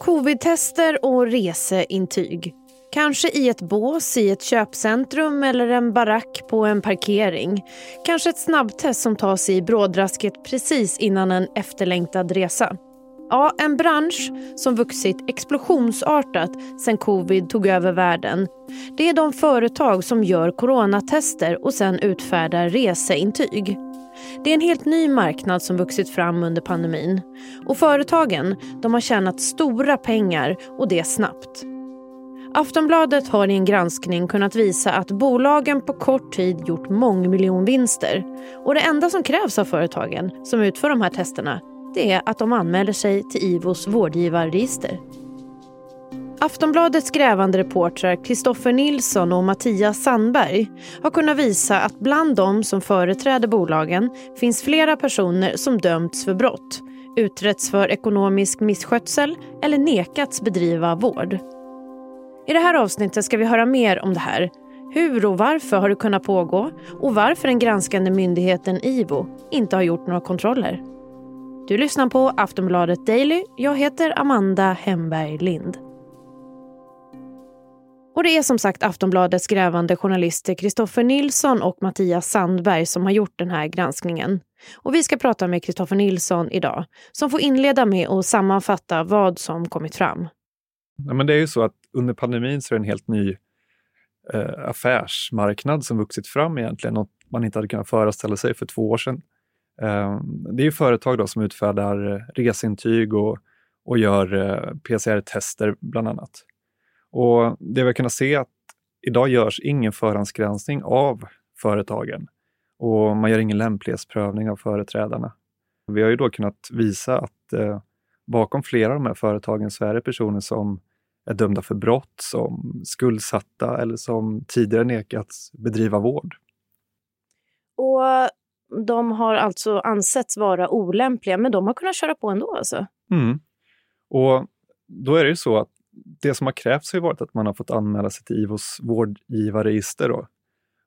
Covidtester och reseintyg. Kanske i ett bås i ett köpcentrum eller en barack på en parkering. Kanske ett snabbtest som tas i brådrasket precis innan en efterlängtad resa. Ja, en bransch som vuxit explosionsartat sen covid tog över världen. Det är de företag som gör coronatester och sen utfärdar reseintyg. Det är en helt ny marknad som vuxit fram under pandemin. Och företagen de har tjänat stora pengar och det snabbt. Aftonbladet har i en granskning kunnat visa att bolagen på kort tid gjort mångmiljonvinster. Och det enda som krävs av företagen som utför de här testerna det är att de anmäler sig till IVOs vårdgivarregister. Aftonbladets grävande reportrar Kristoffer Nilsson och Mattias Sandberg har kunnat visa att bland dem som företräder bolagen finns flera personer som dömts för brott, utretts för ekonomisk misskötsel eller nekats bedriva vård. I det här avsnittet ska vi höra mer om det här. Hur och varför har det kunnat pågå och varför den granskande myndigheten IVO inte har gjort några kontroller. Du lyssnar på Aftonbladet Daily. Jag heter Amanda Hemberg Lind. Och det är som sagt Aftonbladets grävande journalister Kristoffer Nilsson och Mattias Sandberg som har gjort den här granskningen. Och vi ska prata med Kristoffer Nilsson idag som får inleda med att sammanfatta vad som kommit fram. Ja, men det är ju så att under pandemin så är det en helt ny eh, affärsmarknad som vuxit fram egentligen, något man inte hade kunnat föreställa sig för två år sedan. Eh, det är företag då som utfärdar eh, reseintyg och, och gör eh, PCR-tester bland annat. Och det vi har kunnat se är att idag görs ingen förhandsgranskning av företagen och man gör ingen lämplighetsprövning av företrädarna. Vi har ju då kunnat visa att eh, bakom flera av de här företagen så är det personer som är dömda för brott, som skuldsatta eller som tidigare nekats bedriva vård. Och de har alltså ansetts vara olämpliga, men de har kunnat köra på ändå alltså? Mm. Och då är det ju så att det som har krävts har varit att man har fått anmäla sig till IVOs vårdgivarregister. Då.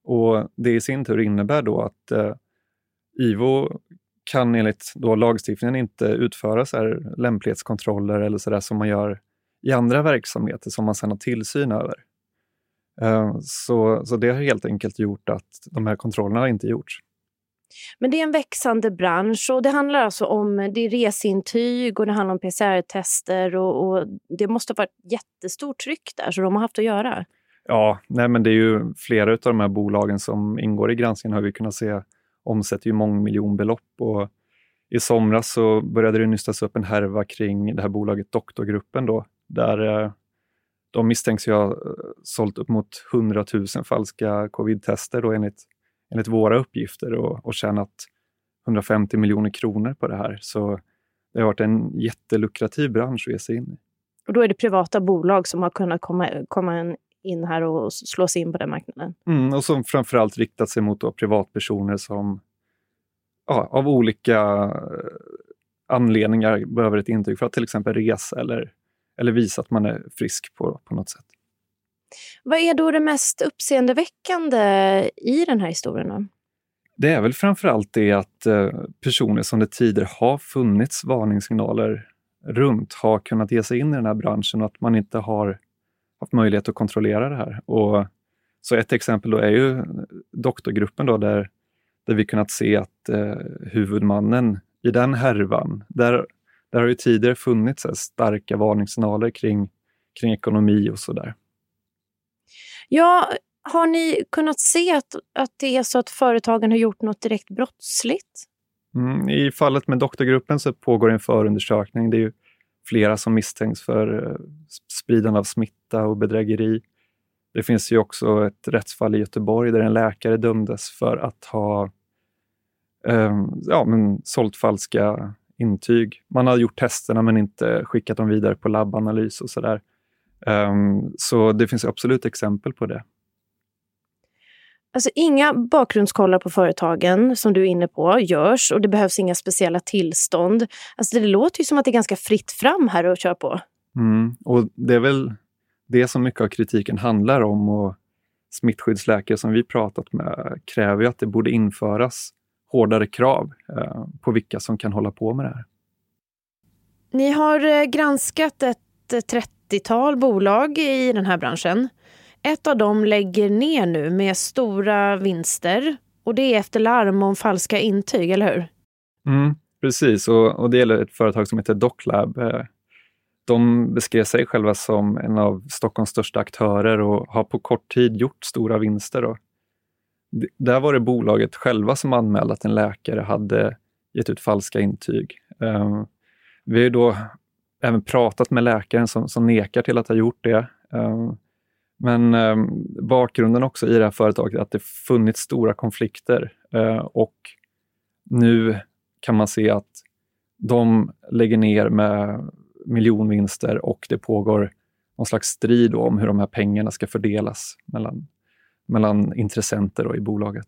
Och det i sin tur innebär då att eh, IVO kan enligt då lagstiftningen inte utföra så här lämplighetskontroller eller så som man gör i andra verksamheter som man sedan har tillsyn över. Eh, så, så det har helt enkelt gjort att de här kontrollerna har inte gjorts. Men det är en växande bransch och det handlar alltså om det är resintyg och det handlar om PCR-tester och, och, det måste ha varit jättestort tryck där så de har haft att göra. Ja, nej men det är ju flera av de här bolagen som ingår i granskningen har vi kunnat se omsätter ju mångmiljonbelopp och i somras så började det nystas upp en härva kring det här bolaget Doktorgruppen då, där eh, de misstänks ju ha eh, sålt upp mot 100 000 falska covid-tester då enligt enligt våra uppgifter och, och tjänat 150 miljoner kronor på det här. Så det har varit en jättelukrativ bransch att ge sig in i. Och då är det privata bolag som har kunnat komma, komma in här och slå sig in på den marknaden? Mm, och som framförallt riktat sig mot privatpersoner som ja, av olika eh, anledningar behöver ett intyg för att till exempel resa eller, eller visa att man är frisk på, på något sätt. Vad är då det mest uppseendeväckande i den här historien? Det är väl framförallt det att eh, personer som det tidigare har funnits varningssignaler runt har kunnat ge sig in i den här branschen och att man inte har haft möjlighet att kontrollera det här. Och så ett exempel då är ju doktorgruppen då där, där vi kunnat se att eh, huvudmannen i den härvan, där, där har ju tidigare funnits starka varningssignaler kring, kring ekonomi och sådär. Ja, har ni kunnat se att, att det är så att företagen har gjort något direkt brottsligt? Mm, I fallet med doktorgruppen så pågår en förundersökning. Det är ju flera som misstänks för eh, spridande av smitta och bedrägeri. Det finns ju också ett rättsfall i Göteborg där en läkare dömdes för att ha eh, ja, men sålt falska intyg. Man har gjort testerna men inte skickat dem vidare på labbanalys och sådär. Um, så det finns absolut exempel på det. Alltså inga bakgrundskollar på företagen som du är inne på görs och det behövs inga speciella tillstånd. Alltså det låter ju som att det är ganska fritt fram här att köra på. Mm, och det är väl det som mycket av kritiken handlar om och smittskyddsläkare som vi pratat med kräver ju att det borde införas hårdare krav eh, på vilka som kan hålla på med det här. Ni har eh, granskat ett ett 30-tal bolag i den här branschen. Ett av dem lägger ner nu med stora vinster och det är efter larm om falska intyg, eller hur? Mm, precis, och, och det gäller ett företag som heter Doclab. Eh, de beskrev sig själva som en av Stockholms största aktörer och har på kort tid gjort stora vinster. Då. där var det bolaget själva som anmälde att en läkare hade gett ut falska intyg. Eh, vi har då även pratat med läkaren som, som nekar till att ha gjort det. Ehm, men ehm, bakgrunden också i det här företaget är att det funnits stora konflikter eh, och nu kan man se att de lägger ner med miljonvinster och det pågår någon slags strid om hur de här pengarna ska fördelas mellan, mellan intressenter och i bolaget.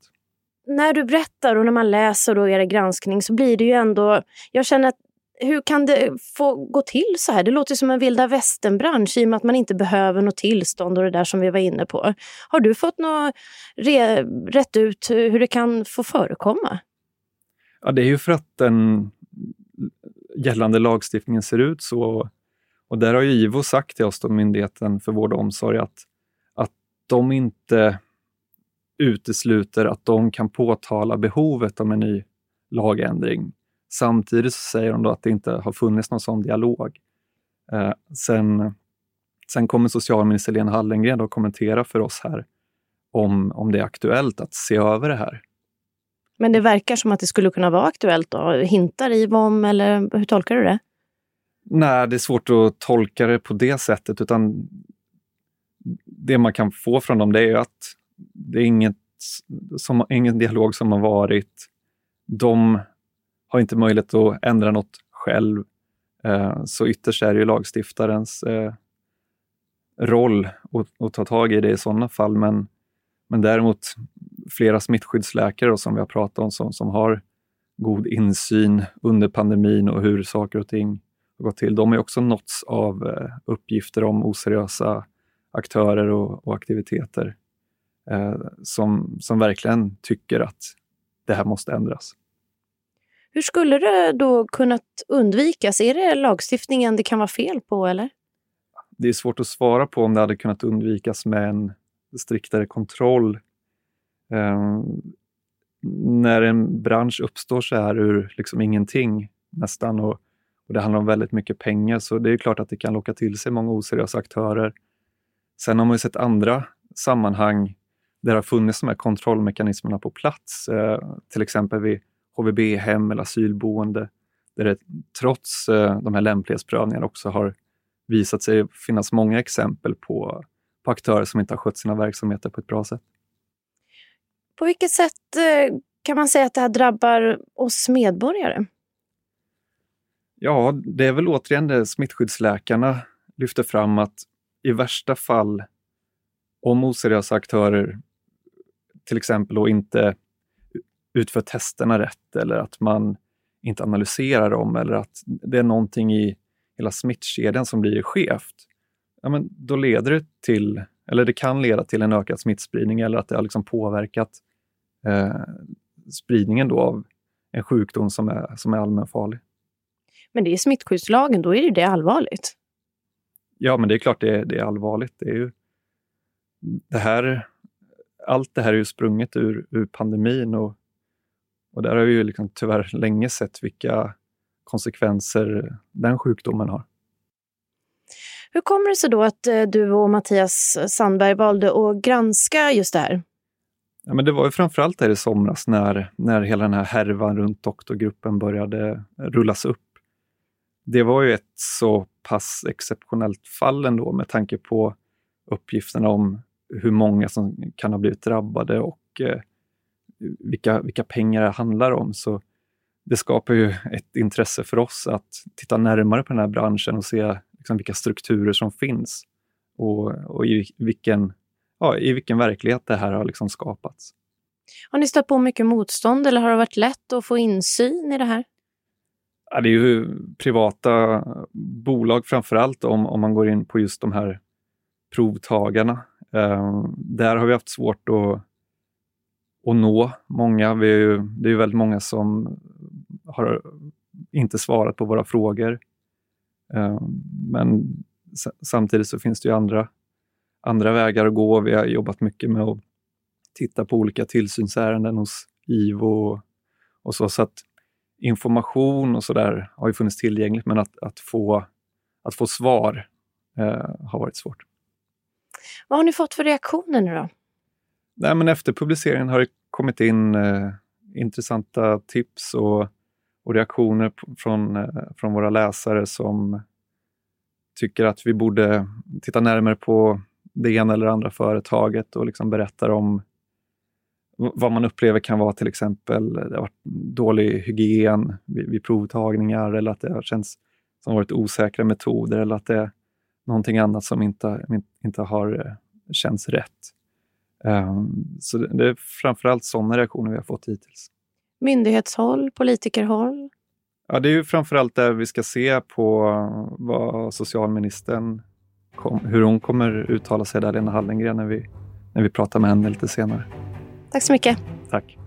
När du berättar och när man läser då er granskning så blir det ju ändå... Jag känner att hur kan det få gå till så här? Det låter som en vilda västern-bransch i och med att man inte behöver något tillstånd och det där som vi var inne på. Har du fått något re, rätt ut hur det kan få förekomma? Ja, det är ju för att den gällande lagstiftningen ser ut så. Och där har ju IVO sagt till oss, då, Myndigheten för vård och omsorg, att, att de inte utesluter att de kan påtala behovet av en ny lagändring. Samtidigt så säger de att det inte har funnits någon sån dialog. Eh, sen, sen kommer socialminister Lena Hallengren att kommentera för oss här om, om det är aktuellt att se över det här. Men det verkar som att det skulle kunna vara aktuellt då? Hintar IVO om, eller hur tolkar du det? Nej, det är svårt att tolka det på det sättet, utan det man kan få från dem det är att det är inget som, ingen dialog som har varit. De har inte möjlighet att ändra något själv. Eh, så ytterst är det ju lagstiftarens eh, roll att, att ta tag i det i sådana fall. Men, men däremot flera smittskyddsläkare som vi har pratat om som, som har god insyn under pandemin och hur saker och ting har gått till. De har också nåtts av eh, uppgifter om oseriösa aktörer och, och aktiviteter eh, som, som verkligen tycker att det här måste ändras. Hur skulle det då kunnat undvikas? Är det lagstiftningen det kan vara fel på eller? Det är svårt att svara på om det hade kunnat undvikas med en striktare kontroll Eh, när en bransch uppstår så här ur liksom ingenting nästan och, och, det handlar om väldigt mycket pengar så det är klart att det kan locka till sig många oseriösa aktörer. Sen har man ju sett andra sammanhang där det har funnits de här kontrollmekanismerna på plats, eh, till exempel vid HVB-hem eller asylboende, där det trots eh, de här lämplighetsprövningarna också har visat sig finnas många exempel på, på aktörer som inte har skött sina verksamheter på ett bra sätt. På vilket sätt eh, kan man säga att det här drabbar oss medborgare? Ja, det är väl återigen det smittskyddsläkarna lyfter fram att i värsta fall, om oseriösa aktörer till exempel då inte utför testerna rätt eller att man inte analyserar dem eller att det är någonting i hela smittkedjan som blir skevt, ja, men då leder det till, eller det kan leda till en ökad smittspridning eller att det har liksom påverkat eh, spridningen då av en sjukdom som är, som är allmänfarlig. Men det är smittskyddslagen, då är det allvarligt? Ja, men det är klart det är, det är allvarligt. Det är ju, det här, allt det här är ju sprunget ur, ur pandemin och, och där har vi ju liksom tyvärr länge sett vilka konsekvenser den sjukdomen har. Hur kommer det sig då att eh, du och Mattias Sandberg valde att granska just det här? Ja, men det var ju framförallt där i somras när, när hela den här härvan runt doktorgruppen började rullas upp. Det var ju ett så pass exceptionellt fall ändå med tanke på uppgifterna om hur många som kan ha blivit drabbade och eh, vilka, vilka pengar det handlar om. Så det skapar ju ett intresse för oss att titta närmare på den här branschen och se liksom, vilka strukturer som finns och, och i vilken ja, i vilken verklighet det här har liksom skapats. Har ni stött på mycket motstånd eller har det varit lätt att få insyn i det här? Ja, det är ju privata bolag framför allt om, om man går in på just de här provtagarna. Eh, där har vi haft svårt att, att nå många. Vi är ju, det är väldigt många som har inte svarat på våra frågor. Eh, men samtidigt så finns det ju andra, andra vägar att gå. Vi har jobbat mycket med att titta på olika tillsynsärenden hos IVO och, och så. så att information och sådär har ju funnits tillgängligt, men att, att, få, att få svar eh, har varit svårt. Vad har ni fått för reaktioner nu då? Nej, men efter publiceringen har det kommit in eh, intressanta tips och, och reaktioner från, eh, från våra läsare som tycker att vi borde titta närmare på det ena eller andra företaget och liksom berättar om vad man upplever kan vara till exempel eh, det har varit dålig hygien vid, vid provtagningar eller att det har känts som varit osäkra metoder eller att det är någonting annat som inte, inte har eh, känts rätt. Um, så det, det är framförallt sådana reaktioner vi har fått hittills. Myndighetshåll, politikerhåll? Ja, det är ju framförallt där vi ska se på vad socialministern, kom, hur hon kommer uttala sig där, Lena Hallengren, när vi, när vi pratar med henne lite senare. Tack så mycket. Tack.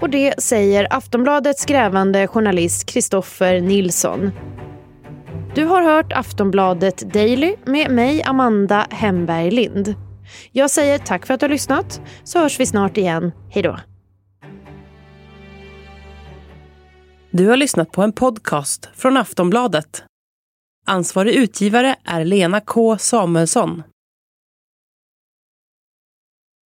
Och det säger Aftonbladets grävande journalist Kristoffer Nilsson. Du har hört Aftonbladet Daily med mig, Amanda Hemberg Lind. Jag säger tack för att du har lyssnat, så hörs vi snart igen. Hej då. Du har lyssnat på en podcast från Aftonbladet. Ansvarig utgivare är Lena K Samuelsson.